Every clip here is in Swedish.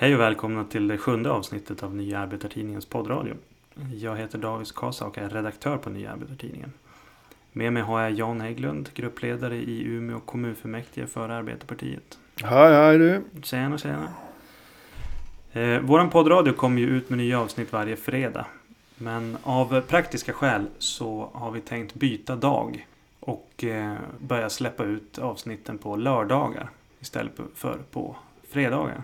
Hej och välkomna till det sjunde avsnittet av Nya Arbetartidningens poddradio. Jag heter David Kasa och är redaktör på Nya Arbetartidningen. Med mig har jag Jan Hägglund, gruppledare i Umeå kommunfullmäktige för Arbetarpartiet. Hej, hej du. Tjena, tjena. Eh, våran poddradio kommer ju ut med nya avsnitt varje fredag. Men av praktiska skäl så har vi tänkt byta dag och eh, börja släppa ut avsnitten på lördagar istället för på fredagar.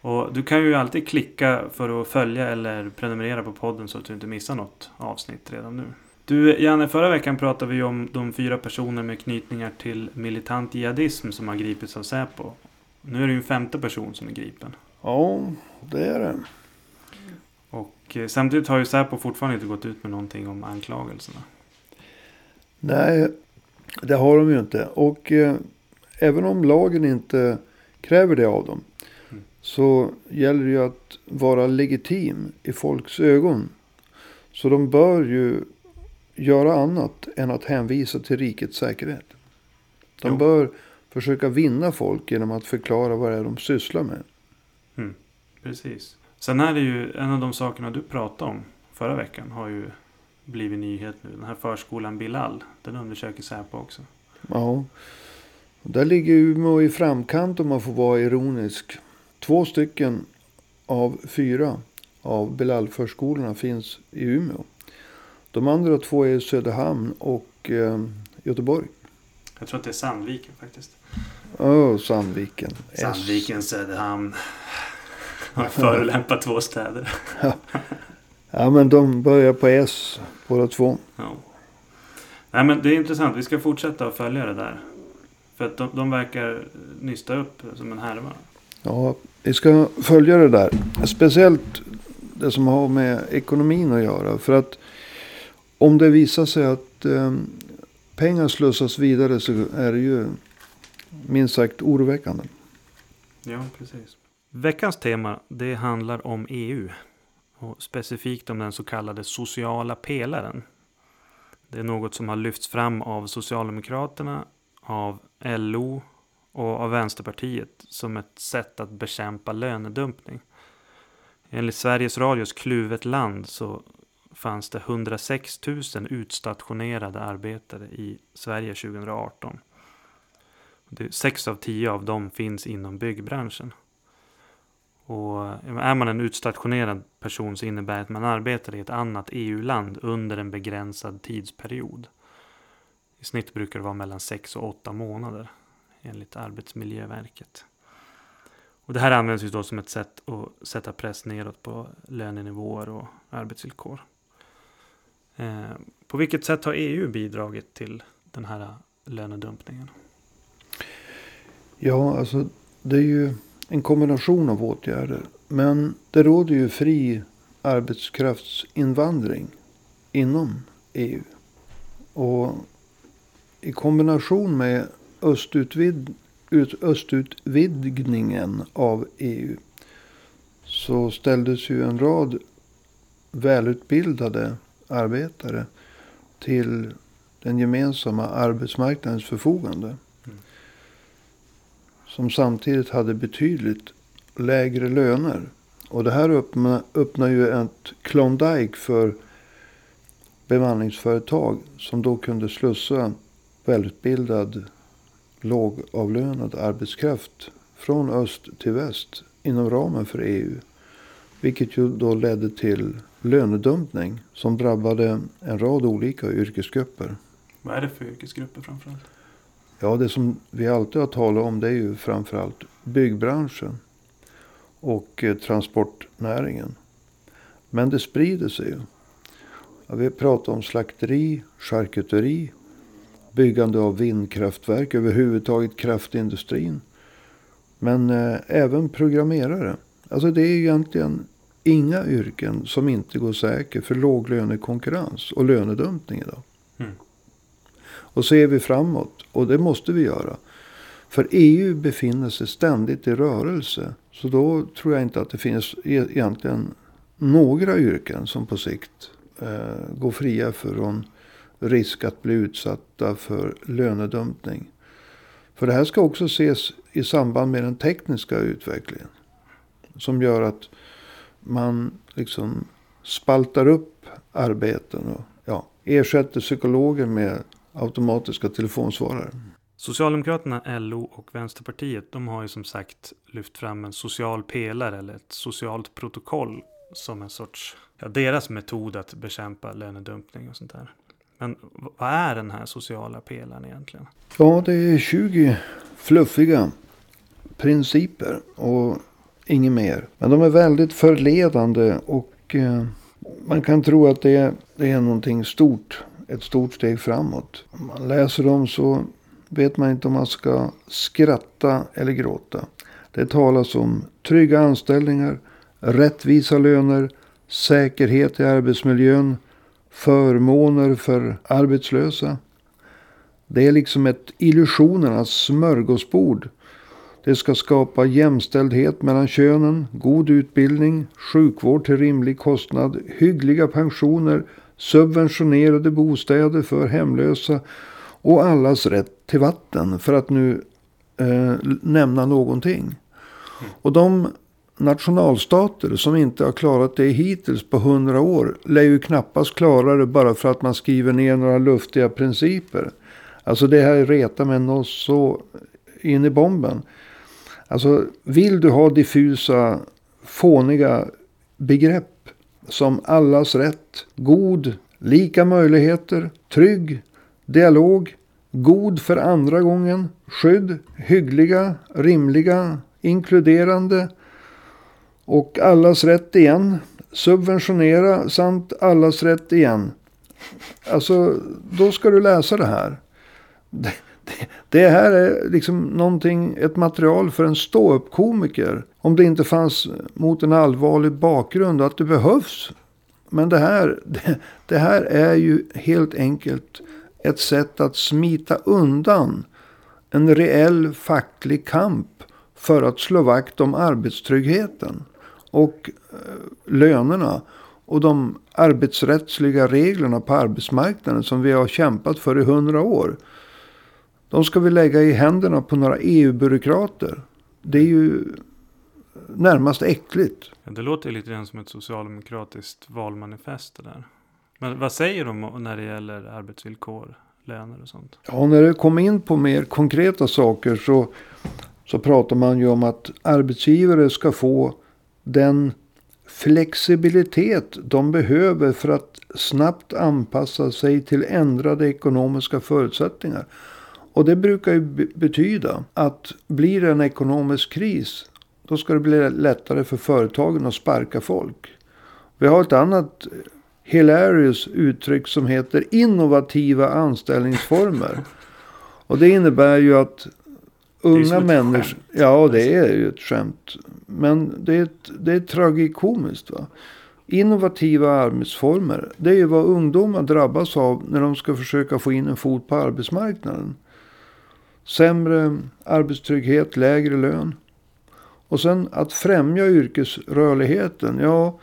Och du kan ju alltid klicka för att följa eller prenumerera på podden så att du inte missar något avsnitt redan nu. Du Janne, förra veckan pratade vi om de fyra personer med knytningar till militant jihadism som har gripits av Säpo. Nu är det ju en femte person som är gripen. Ja, det är det. Och eh, samtidigt har ju Säpo fortfarande inte gått ut med någonting om anklagelserna. Nej, det har de ju inte. Och eh, även om lagen inte kräver det av dem. Mm. Så gäller det ju att vara legitim i folks ögon. Så de bör ju göra annat än att hänvisa till rikets säkerhet. De Jo. bör försöka vinna folk genom att förklara vad det är de sysslar med. Precis. Sen är det ju en av de sakerna du pratade om förra veckan har ju blivit nyhet nu. Den här förskolan Bilal. Den undersöker Säpo också. Ja. Där ligger Umeå i framkant om man får vara ironisk. Två stycken av fyra av Bilal-förskolorna finns i Umeå. De andra två är Söderhamn och eh, Göteborg. Jag tror att det är Sandviken faktiskt. Åh, Sandviken. Sandviken, Söderhamn. Har förolämpat två städer. Ja, men de börjar på S båda två. Ja. Nej men det är intressant. Vi ska fortsätta att följa det där. För att de, de verkar nysta upp som en härva. Ja, vi ska följa det där. Speciellt det som har med ekonomin att göra. För att om det visar sig att eh, pengar slussas vidare så är det ju minst sagt oroväckande. Ja, precis. Veckans tema det handlar om EU. Och specifikt om den så kallade sociala pelaren. Det är något som har lyfts fram av Socialdemokraterna, av LO och av Vänsterpartiet som ett sätt att bekämpa lönedumpning. Enligt Sveriges Radios Kluvet land så fanns det 106 000 utstationerade arbetare i Sverige 2018. Sex av tio av dem finns inom byggbranschen. Och är man en utstationerad person så innebär det att man arbetar i ett annat EU-land under en begränsad tidsperiod. I snitt brukar det vara mellan 6 och 8 månader enligt Arbetsmiljöverket. Och det här används ju då som ett sätt att sätta press nedåt på lönenivåer och arbetsvillkor. Eh, på vilket sätt har EU bidragit till den här lönedumpningen? Ja, alltså det är ju en kombination av åtgärder. Men det råder ju fri arbetskraftsinvandring inom EU. Och i kombination med östutvid, ut, östutvidgningen av EU så ställdes ju en rad välutbildade arbetare till den gemensamma arbetsmarknadens förfogande. Som samtidigt hade betydligt lägre löner. Och det här öppnar, öppnar ju ett Klondike för bemanningsföretag. Som då kunde slussa välutbildad lågavlönad arbetskraft från öst till väst inom ramen för EU. Vilket ju då ledde till lönedumpning som drabbade en rad olika yrkesgrupper. Vad är det för yrkesgrupper framförallt? Ja, det som vi alltid har talat om det är ju framförallt byggbranschen och eh, transportnäringen. Men det sprider sig ju. Ja, vi pratar om slakteri, charkuteri, byggande av vindkraftverk, överhuvudtaget kraftindustrin. Men eh, även programmerare. Alltså det är egentligen inga yrken som inte går säker för låglönekonkurrens och lönedumpning idag. Mm. Och ser vi framåt, och det måste vi göra. För EU befinner sig ständigt i rörelse. Så då tror jag inte att det finns e- egentligen några yrken som på sikt eh, går fria från risk att bli utsatta för lönedumpning. För det här ska också ses i samband med den tekniska utvecklingen. som gör att man liksom spaltar upp arbeten och ja, ersätter psykologer med automatiska telefonsvarare. Socialdemokraterna, LO och Vänsterpartiet de har ju som sagt lyft fram en social pelare eller ett socialt protokoll som en sorts, ja, deras metod att bekämpa lönedumpning och sånt där. Men vad är den här sociala pelaren egentligen? Ja, det är 20 fluffiga principer och inget mer. Men de är väldigt förledande och eh, man kan tro att det det är någonting stort. Ett stort steg framåt. Om man läser dem så vet man inte om man ska skratta eller gråta. Det talas om trygga anställningar, rättvisa löner, säkerhet i arbetsmiljön, förmåner för arbetslösa. Det är liksom ett illusionernas smörgåsbord. Det ska skapa jämställdhet mellan könen, god utbildning, sjukvård till rimlig kostnad, hyggliga pensioner, subventionerade bostäder för hemlösa och allas rätt till vatten. För att nu eh, nämna någonting. Och de nationalstater som inte har klarat det hittills på hundra år lär ju knappast klara det bara för att man skriver ner några luftiga principer. Alltså det här retar mig något så in i bomben. Alltså vill du ha diffusa, fåniga begrepp som allas rätt, god, lika möjligheter, trygg, dialog, god för andra gången, skydd, hyggliga, rimliga, inkluderande och allas rätt igen. Subventionera samt allas rätt igen. Alltså, då ska du läsa det här. Det, det, det här är liksom någonting, ett material för en ståuppkomiker. Om det inte fanns mot en allvarlig bakgrund att det behövs. Men det här, det, det här är ju helt enkelt ett sätt att smita undan en reell facklig kamp för att slå vakt om arbetstryggheten och eh, lönerna och de arbetsrättsliga reglerna på arbetsmarknaden som vi har kämpat för i hundra år. De ska vi lägga i händerna på några EU-byråkrater. Det är ju närmast äckligt. Ja, det låter lite grann som ett socialdemokratiskt valmanifest det där. Men vad säger de när det gäller arbetsvillkor, löner och sånt? Ja, när det kommer in på mer konkreta saker så, så pratar man ju om att arbetsgivare ska få den flexibilitet de behöver för att snabbt anpassa sig till ändrade ekonomiska förutsättningar. Och det brukar ju betyda att blir det en ekonomisk kris då ska det bli lättare för företagen att sparka folk. Vi har ett annat hilarious uttryck som heter innovativa anställningsformer. Och det innebär ju att unga människor... Ja, det är ju ett skämt. Men det är, ett, det är tragikomiskt. Va? Innovativa arbetsformer. Det är ju vad ungdomar drabbas av när de ska försöka få in en fot på arbetsmarknaden. Sämre arbetstrygghet, lägre lön. Och sen att främja yrkesrörligheten. Ja,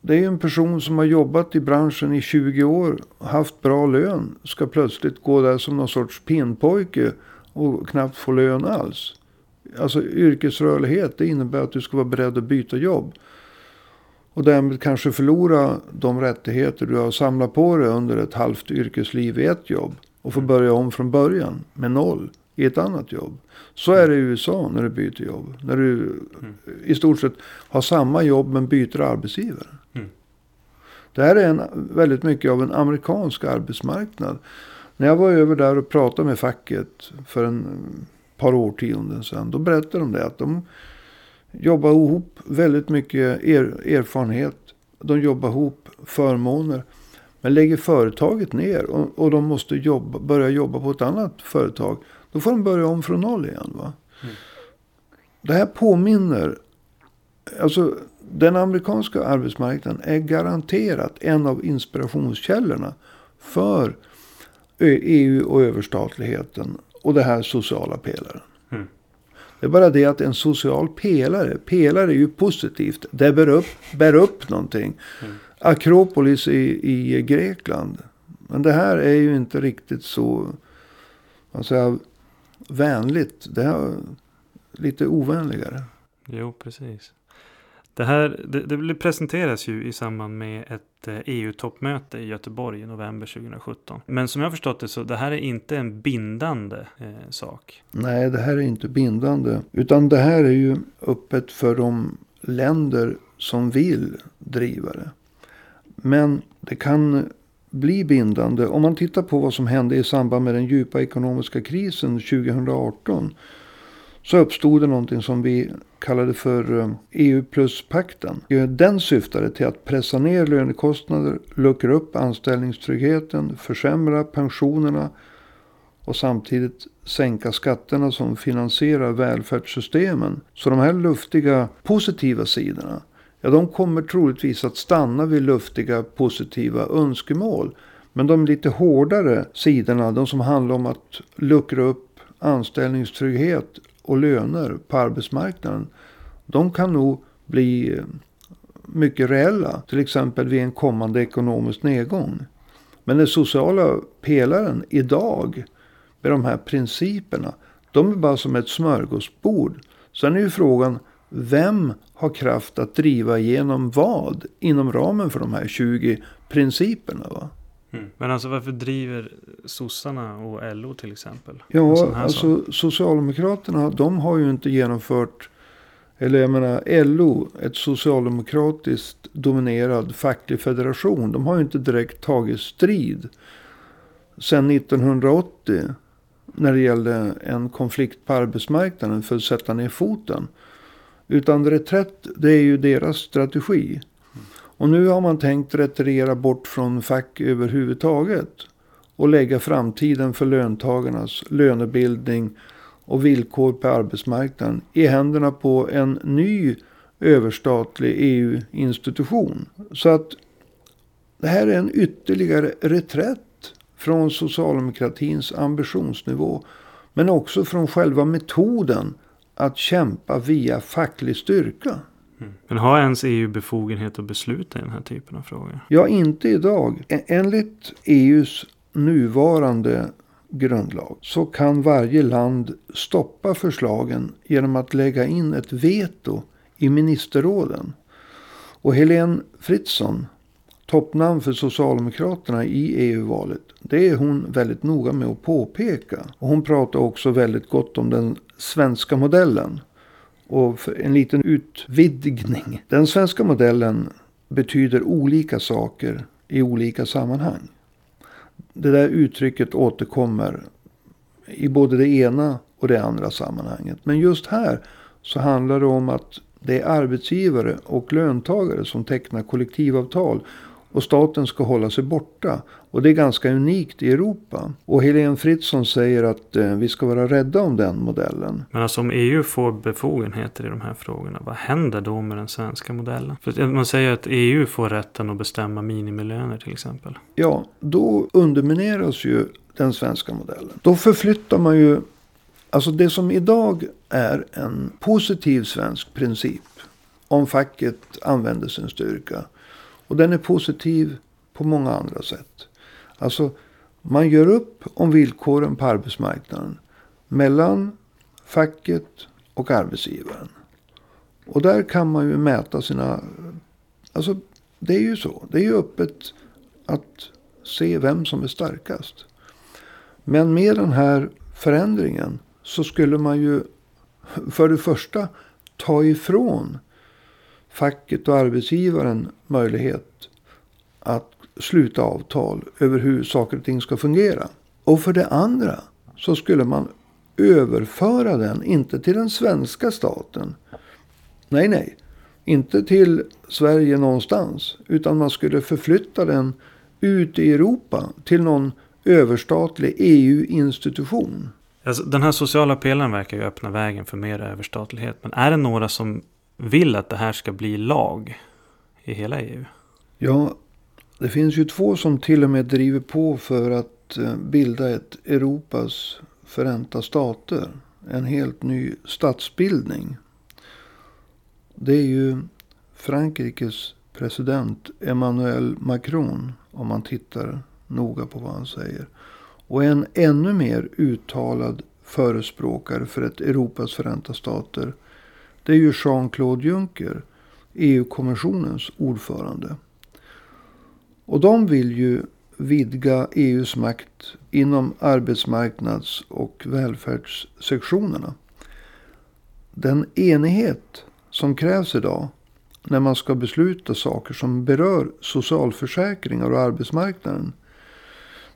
det är en person som har jobbat i branschen i 20 år. Haft bra lön. Ska plötsligt gå där som någon sorts pinnpojke. Och knappt få lön alls. Alltså yrkesrörlighet. Det innebär att du ska vara beredd att byta jobb. Och därmed kanske förlora de rättigheter du har samlat på dig under ett halvt yrkesliv i ett jobb. Och få börja om från början med noll i ett annat jobb. Så är det i USA när du byter jobb. När du mm. i stort sett har samma jobb men byter arbetsgivare. Mm. Det här är en, väldigt mycket av en amerikansk arbetsmarknad. När jag var över där och pratade med facket för en par årtionden sedan. Då berättade de det att de jobbar ihop väldigt mycket er, erfarenhet. De jobbar ihop förmåner. Men lägger företaget ner och, och de måste jobba, börja jobba på ett annat företag. Då får de börja om från noll igen. Va? Mm. Det här påminner. Alltså den amerikanska arbetsmarknaden är garanterat en av inspirationskällorna för EU och överstatligheten och det här sociala pelaren. Mm. Det är bara det att en social pelare, pelare är ju positivt. Det bär upp, bär upp någonting. Mm. Akropolis i, i Grekland. Men det här är ju inte riktigt så säger, vänligt. Det är lite ovänligare. Jo, precis. Det här det, det presenteras ju i samband med ett eh, e EU-toppmöte i Göteborg i november 2017. Men som jag har förstått det så det här är inte en bindande eh, sak. Nej, det här är inte bindande. Utan det här är ju öppet för de länder som vill driva det. Men det kan bli bindande. Om man tittar på vad som hände i samband med den djupa ekonomiska krisen 2018 så uppstod det någonting som vi kallade för eh, EU plus-pakten. Eh, den syftade till att pressa ner lönekostnader, luckra upp anställningstryggheten, försämra pensionerna och samtidigt sänka skatterna som finansierar välfärdssystemen. Så de här luftiga positiva sidorna, ja de kommer troligtvis att stanna vid luftiga positiva önskemål. Men de lite hårdare sidorna, de som handlar om att luckra upp anställningstrygghet, och löner på arbetsmarknaden. De kan nog bli eh, mycket reella. Till exempel vid en kommande ekonomisk nedgång. Men den sociala pelaren idag med de här principerna. De är bara som ett smörgåsbord. Sen är ju frågan vem har kraft att driva igenom vad inom ramen för de här 20 principerna. Va? Mm. Men alltså varför driver sossarna och LO till exempel? Ja, alltså sak? Socialdemokraterna de har ju inte genomfört eller jag menar LO, ett socialdemokratiskt dominerad facklig federation. De har ju inte direkt tagit strid sedan 1980. När det gällde en konflikt på arbetsmarknaden för att sätta ner foten. Utan reträtt, det är ju deras strategi. Och nu har man tänkt retirera bort från fack överhuvudtaget. Och lägga framtiden för löntagarnas lönebildning och villkor på arbetsmarknaden i händerna på en ny överstatlig EU-institution. Så att det här är en ytterligare reträtt från socialdemokratins ambitionsnivå. Men också från själva metoden att kämpa via facklig styrka. Mm. Men har ens EU befogenhet att besluta i den här typen av frågor? Ja, inte idag. E- enligt EUs nuvarande grundlag så kan varje land stoppa förslagen genom att lägga in ett veto i ministerråden. Och Helene Fritzon, toppnamn för Socialdemokraterna i EU-valet, det är hon väldigt noga med att påpeka. Och hon pratar också väldigt gott om den svenska modellen. Och för en liten utvidgning. Den svenska modellen betyder olika saker i olika sammanhang. Det där uttrycket återkommer i både det ena och det andra sammanhanget. Men just här så handlar det om att det är arbetsgivare och löntagare som tecknar kollektivavtal och staten ska hålla sig borta. Och det är ganska unikt i Europa. Och Helene Fritzon säger att eh, vi ska vara rädda om den modellen. Men alltså om EU får befogenheter i de här frågorna, vad händer då med den svenska modellen? För man säger att EU får rätten att bestämma minimilöner till exempel. Ja, då undermineras ju den svenska modellen. Då förflyttar man ju, alltså det som idag är en positiv svensk princip. Om facket använder sin styrka och den är positiv på många andra sätt. Alltså, man gör upp om villkoren på arbetsmarknaden. Mellan facket och arbetsgivaren. Och där kan man ju mäta sina... Alltså, det är ju så. Det är ju öppet att se vem som är starkast. Men med den här förändringen så skulle man ju för det första ta ifrån facket och arbetsgivaren möjlighet att sluta avtal över hur saker och ting ska fungera. Och för det andra så skulle man överföra den, inte till den svenska staten. Nej, nej. Inte till Sverige någonstans. Utan man skulle förflytta den ut i Europa till någon överstatlig EU-institution. Alltså, den här sociala pelaren verkar ju öppna vägen för mer överstatlighet. Men är det några som vill att det här ska bli lag i hela EU? Ja, det finns ju två som till och med driver på för att eh, bilda ett Europas förenta stater. En helt ny statsbildning. Det är ju Frankrikes president Emmanuel Macron. Om man tittar noga på vad han säger. Och en ännu mer uttalad förespråkare för ett Europas förenta stater det är ju Jean-Claude Juncker, EU-kommissionens ordförande. Och de vill ju vidga EUs makt inom arbetsmarknads och välfärdssektionerna. Den enighet som krävs idag när man ska besluta saker som berör socialförsäkringar och arbetsmarknaden.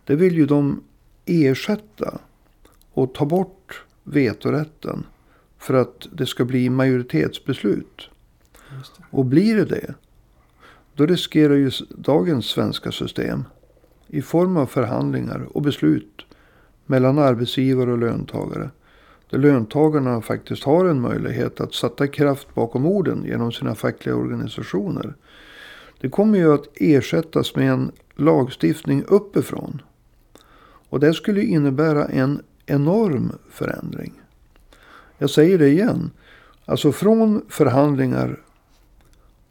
Det vill ju de ersätta och ta bort vetorätten för att det ska bli majoritetsbeslut. Och blir det det, då riskerar ju dagens svenska system i form av förhandlingar och beslut mellan arbetsgivare och löntagare. Där löntagarna faktiskt har en möjlighet att sätta kraft bakom orden genom sina fackliga organisationer. Det kommer ju att ersättas med en lagstiftning uppifrån. Och det skulle innebära en enorm förändring. Jag säger det igen. Alltså från förhandlingar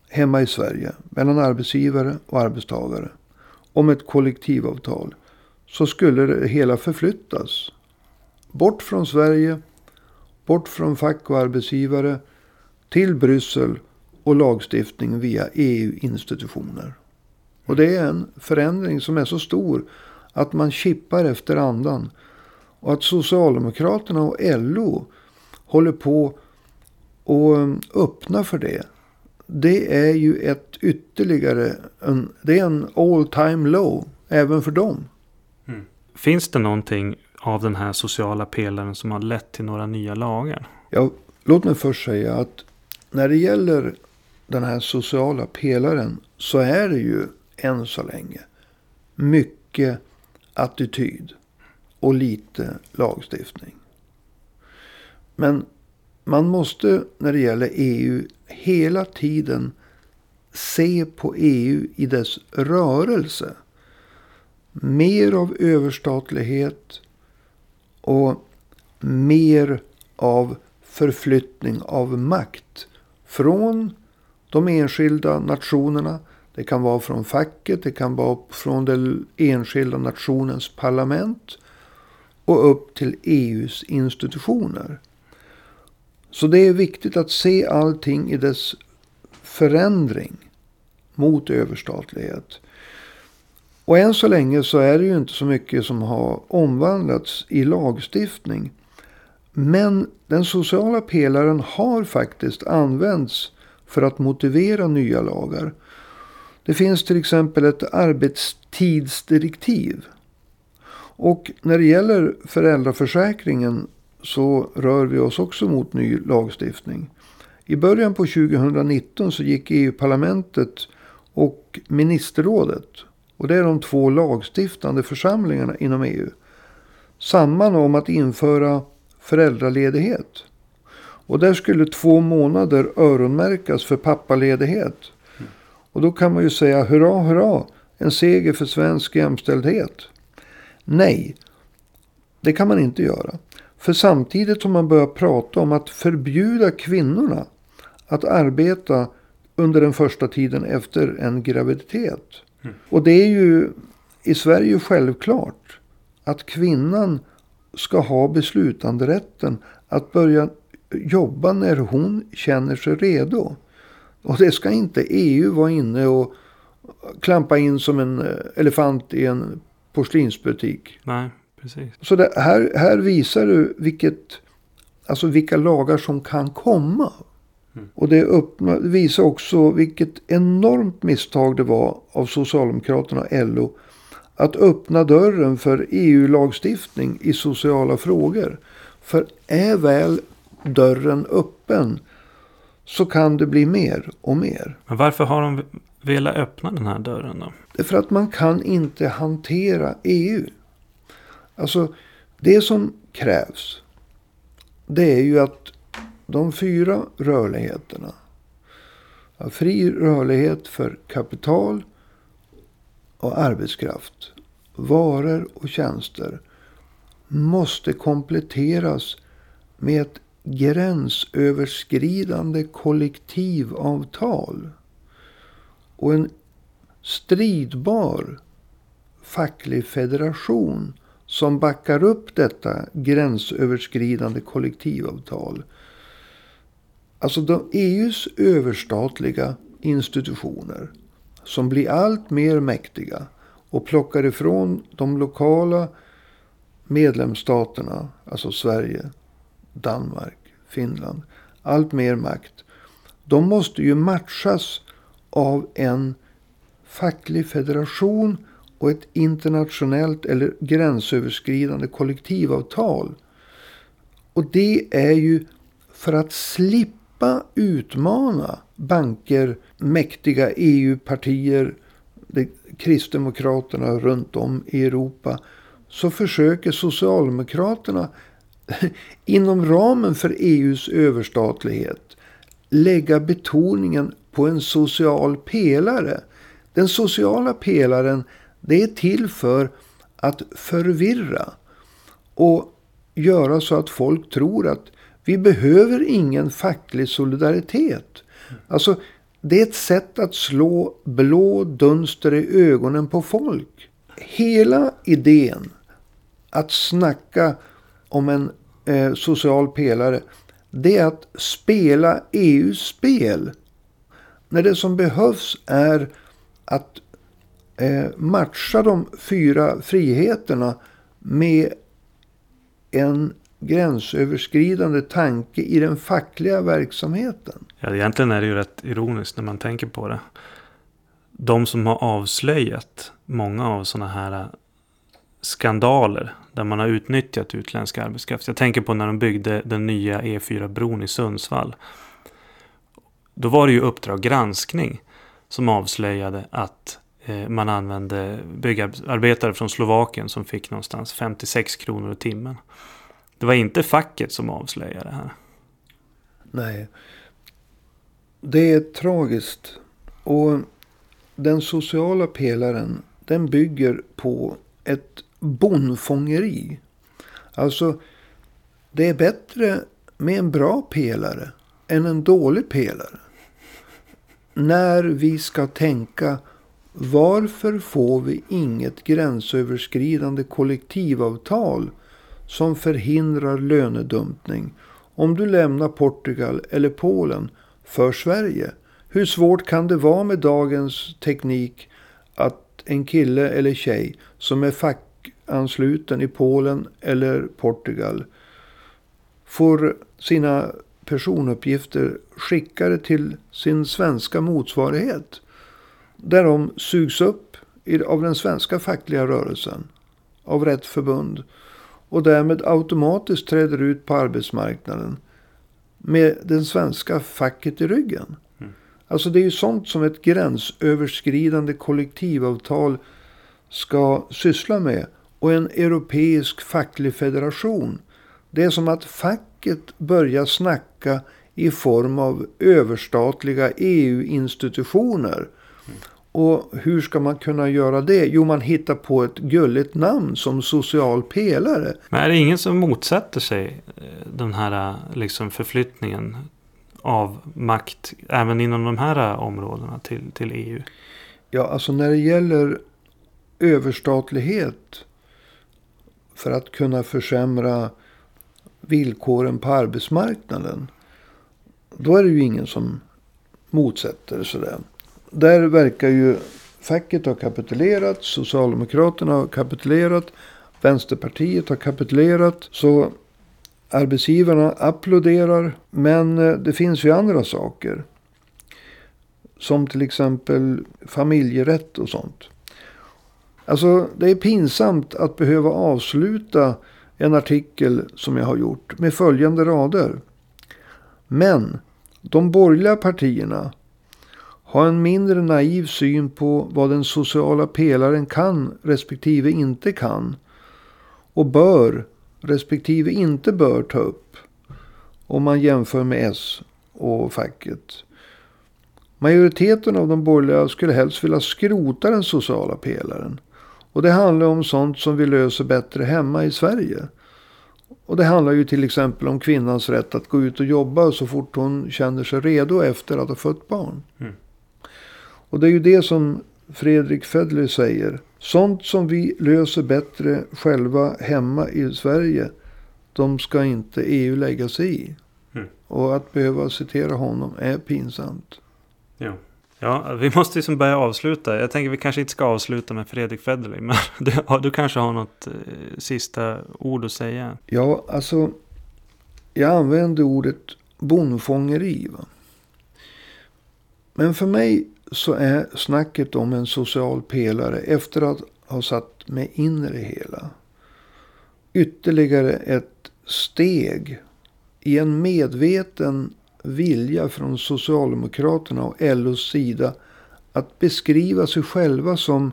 hemma i Sverige mellan arbetsgivare och arbetstagare om ett kollektivavtal så skulle det hela förflyttas. Bort från Sverige, bort från fack och arbetsgivare till Bryssel och lagstiftning via EU-institutioner. Och det är en förändring som är så stor att man kippar efter andan. Och att Socialdemokraterna och LO håller på att öppna för det. Det är ju ett ytterligare, en, det är en all time low även för dem. Mm. Finns det någonting av den här sociala pelaren som har lett till några nya lagar? Ja, låt mig först säga att när det gäller den här sociala pelaren så är det ju än så länge mycket attityd och lite lagstiftning. Men man måste när det gäller EU hela tiden se på EU i dess rörelse. Mer av överstatlighet och mer av förflyttning av makt från de enskilda nationerna. Det kan vara från facket, det kan vara från den enskilda nationens parlament och upp till EUs institutioner. Så det är viktigt att se allting i dess förändring mot överstatlighet. Och än så länge så är det ju inte så mycket som har omvandlats i lagstiftning. Men den sociala pelaren har faktiskt använts för att motivera nya lagar. Det finns till exempel ett arbetstidsdirektiv. Och när det gäller föräldraförsäkringen så rör vi oss också mot ny lagstiftning. I början på 2019 så gick EU-parlamentet och ministerrådet, och det är de två lagstiftande församlingarna inom EU, samman om att införa föräldraledighet. Och där skulle två månader öronmärkas för pappaledighet. Och då kan man ju säga hurra, hurra, en seger för svensk jämställdhet. Nej, det kan man inte göra. För samtidigt som man börjar prata om att förbjuda kvinnorna att arbeta under den första tiden efter en graviditet. Mm. Och det är ju i Sverige självklart att kvinnan ska ha beslutanderätten att börja jobba när hon känner sig redo. Och det ska inte EU vara inne och klampa in som en eh, elefant i en porslinsbutik. Nej, precis. Så det, här, här visar du vilket, alltså vilka lagar som kan komma. Mm. Och det öppna, visar också vilket enormt misstag det var av Socialdemokraterna och LO. Att öppna dörren för EU-lagstiftning i sociala frågor. För är väl dörren öppen så kan det bli mer och mer. Men varför har de velat öppna den här dörren då? Det är för att man kan inte hantera EU. Alltså det som krävs. Det är ju att de fyra rörligheterna. Fri rörlighet för kapital och arbetskraft. Varor och tjänster. Måste kompletteras med ett gränsöverskridande kollektivavtal. Och en stridbar facklig federation som backar upp detta gränsöverskridande kollektivavtal. Alltså de, EUs överstatliga institutioner som blir allt mer mäktiga och plockar ifrån de lokala medlemsstaterna, alltså Sverige, Danmark, Finland, allt mer makt. De måste ju matchas av en facklig federation och ett internationellt eller gränsöverskridande kollektivavtal. Och det är ju för att slippa utmana banker, mäktiga EU-partier, kristdemokraterna runt om i Europa. Så försöker Socialdemokraterna inom ramen för EUs överstatlighet lägga betoningen på en social pelare. Den sociala pelaren det är till för att förvirra och göra så att folk tror att vi behöver ingen facklig solidaritet. Alltså, det är ett sätt att slå blå dunster i ögonen på folk. Hela idén att snacka om en eh, social pelare, det är att spela EUs spel. När det som behövs är att eh, matcha de fyra friheterna med en gränsöverskridande tanke i den fackliga verksamheten. Ja, egentligen är det ju rätt ironiskt när man tänker på det. De som har avslöjat många av sådana här eh, skandaler där man har utnyttjat utländsk arbetskraft. Jag tänker på när de byggde den nya E4-bron i Sundsvall. Då var det ju Uppdrag granskning som avslöjade att Eh, man använde byggarbetare från Slovakien som fick någonstans 56 kronor i timmen. Det var inte facket som avslöjade det här. Nej. Det är tragiskt. Och den sociala pelaren den bygger på ett bondfångeri. Alltså, det är bättre med en bra pelare än en dålig pelare. När vi ska tänka varför får vi inget gränsöverskridande kollektivavtal som förhindrar lönedumpning om du lämnar Portugal eller Polen för Sverige? Hur svårt kan det vara med dagens teknik att en kille eller tjej som är fackansluten i Polen eller Portugal får sina personuppgifter skickade till sin svenska motsvarighet. Där de sugs upp av den svenska fackliga rörelsen. Av rätt förbund och därmed automatiskt träder ut på arbetsmarknaden med den svenska facket i ryggen. Mm. Alltså det är ju sånt som ett gränsöverskridande kollektivavtal ska syssla med. Och en europeisk facklig federation. Det är som att facket börjar snacka i form av överstatliga EU-institutioner. Och hur ska man kunna göra det? Jo, man hittar på ett gulligt namn som social pelare. Men är det ingen som motsätter sig eh, den här eh, liksom förflyttningen av makt även inom de här eh, områdena till, till EU? Ja, alltså när det gäller överstatlighet för att kunna försämra villkoren på arbetsmarknaden. Då är det ju ingen som motsätter sig det där verkar ju facket ha kapitulerat. Socialdemokraterna har kapitulerat. Vänsterpartiet har kapitulerat. Så arbetsgivarna applåderar. Men eh, det finns ju andra saker. Som till exempel familjerätt och sånt. Alltså det är pinsamt att behöva avsluta en artikel som jag har gjort med följande rader. Men de borgerliga partierna ha en mindre naiv syn på vad den sociala pelaren kan respektive inte kan. Och bör respektive inte bör ta upp. Om man jämför med S och facket. Majoriteten av de borgerliga skulle helst vilja skrota den sociala pelaren. Och det handlar om sånt som vi löser bättre hemma i Sverige. Och det handlar ju till exempel om kvinnans rätt att gå ut och jobba så fort hon känner sig redo efter att ha fött barn. Mm. Och det är ju det som Fredrik Federley säger. Sånt som vi löser bättre själva hemma i Sverige. De ska inte EU lägga sig i. Mm. Och att behöva citera honom är pinsamt. Ja. Ja, vi måste liksom börja avsluta. Jag tänker vi kanske inte ska avsluta med Fredrik Federley. Men du, du kanske har något eh, sista ord att säga? Ja, alltså. Jag använder ordet bondfångeri. Va? Men för mig så är snacket om en social pelare efter att ha satt mig in i det hela. Ytterligare ett steg i en medveten vilja från Socialdemokraterna och LOs sida att beskriva sig själva som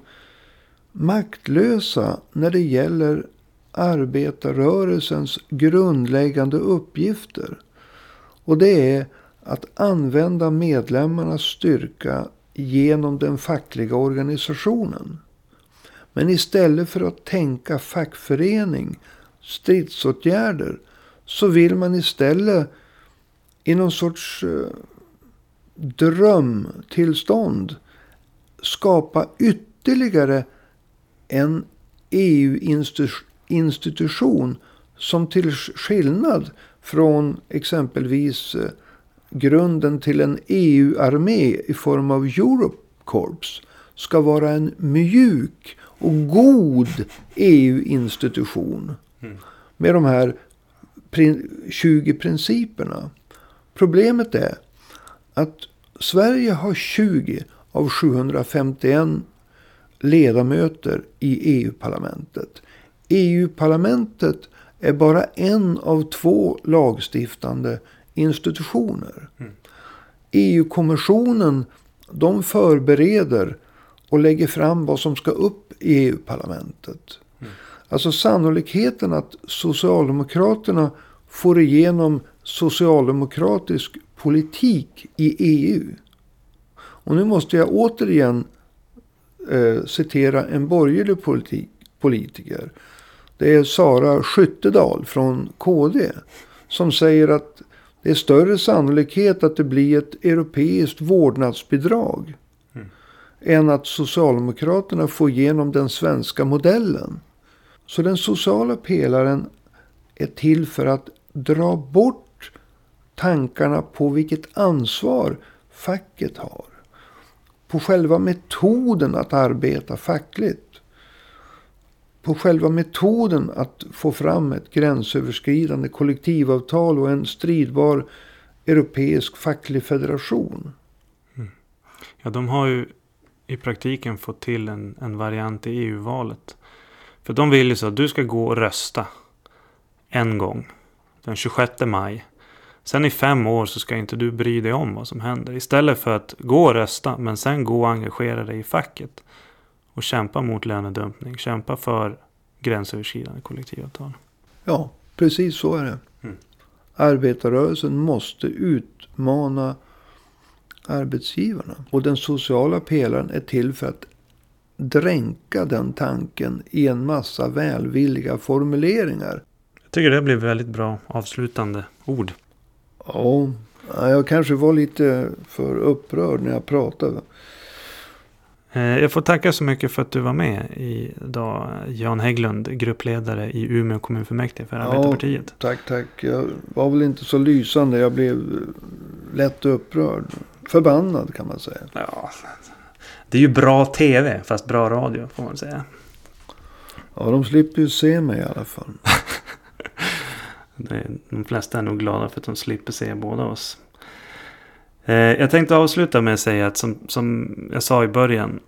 maktlösa när det gäller arbetarrörelsens grundläggande uppgifter. Och det är att använda medlemmarnas styrka genom den fackliga organisationen. Men istället för att tänka fackförening, stridsåtgärder, så vill man istället i någon sorts eh, drömtillstånd skapa ytterligare en EU-institution som till skillnad från exempelvis eh, grunden till en EU-armé i form av Eurocorps ska vara en mjuk och god EU-institution. Med de här 20 principerna. Problemet är att Sverige har 20 av 751 ledamöter i EU-parlamentet. EU-parlamentet är bara en av två lagstiftande institutioner. Mm. EU-kommissionen de förbereder och lägger fram vad som ska upp i EU-parlamentet. Mm. Alltså sannolikheten att Socialdemokraterna får igenom socialdemokratisk politik i EU. Och nu måste jag återigen eh, citera en borgerlig politik, politiker. Det är Sara Skyttedal från KD. Som säger att det är större sannolikhet att det blir ett europeiskt vårdnadsbidrag. Mm. Än att Socialdemokraterna får igenom den svenska modellen. Så den sociala pelaren är till för att dra bort tankarna på vilket ansvar facket har. På själva metoden att arbeta fackligt. På själva metoden att få fram ett gränsöverskridande kollektivavtal och en stridbar europeisk facklig federation. Mm. Ja, de har ju i praktiken fått till en, en variant i EU-valet. För de vill ju så att du ska gå och rösta en gång den 26 maj. Sen i fem år så ska inte du bry dig om vad som händer. Istället för att gå och rösta men sen gå och engagera dig i facket. Och kämpa mot lönedumpning. Kämpa för gränsöverskridande kollektivavtal. Ja, precis så är det. Mm. Arbetarrörelsen måste utmana arbetsgivarna. Och den sociala pelaren är till för att dränka den tanken i en massa välvilliga formuleringar tycker det blir väldigt bra avslutande ord. Ja, jag kanske var lite för upprörd när jag pratade. Eh, jag får tacka så mycket för att du var med idag. Jan Hägglund, gruppledare i Umeå kommunfullmäktige för Arbetarpartiet. Ja, tack, tack. Jag var väl inte så lysande. Jag blev lätt upprörd. Förbannad kan man säga. Ja, det är ju bra tv fast bra radio får man säga. Ja, de slipper ju se mig i alla fall. De flesta är nog glada för att de slipper se båda oss. Eh, jag tänkte avsluta med att säga att som, som jag sa i början.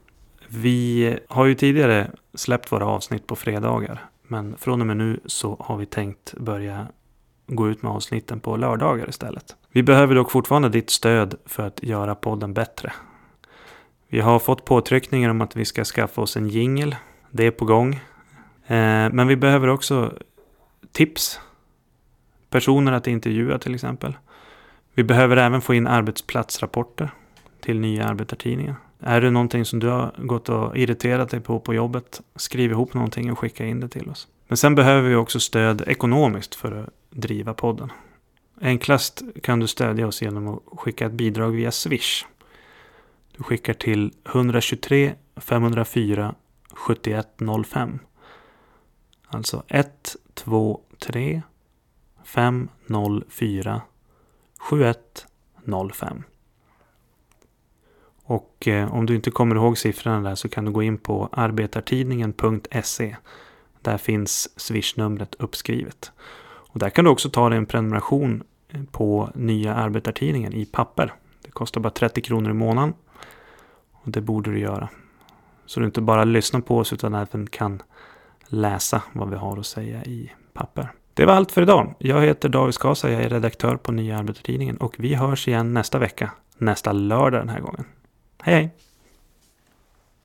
Vi har ju tidigare släppt våra avsnitt på fredagar. Men från och med nu så har vi tänkt börja gå ut med avsnitten på lördagar istället. Vi behöver dock fortfarande ditt stöd för att göra podden bättre. Vi har fått påtryckningar om att vi ska skaffa oss en jingel. Det är på gång. Eh, men vi behöver också tips personer att intervjua till exempel. Vi behöver även få in arbetsplatsrapporter till nya arbetartidningar. Är det någonting som du har gått och irriterat dig på på jobbet, skriv ihop någonting och skicka in det till oss. Men sen behöver vi också stöd ekonomiskt för att driva podden. Enklast kan du stödja oss genom att skicka ett bidrag via Swish. Du skickar till 123 504 7105. Alltså 123 504 7105. Och eh, om du inte kommer ihåg siffrorna där så kan du gå in på arbetartidningen.se. Där finns swishnumret uppskrivet. Och där kan du också ta dig en prenumeration eh, på nya arbetartidningen i papper. Det kostar bara 30 kronor i månaden. Och det borde du göra. Så du inte bara lyssnar på oss utan även kan läsa vad vi har att säga i papper. Det var allt för idag. Jag heter David Skasa, jag är redaktör på Nya Arbetartidningen och vi hörs igen nästa vecka, nästa lördag den här gången. Hej hej!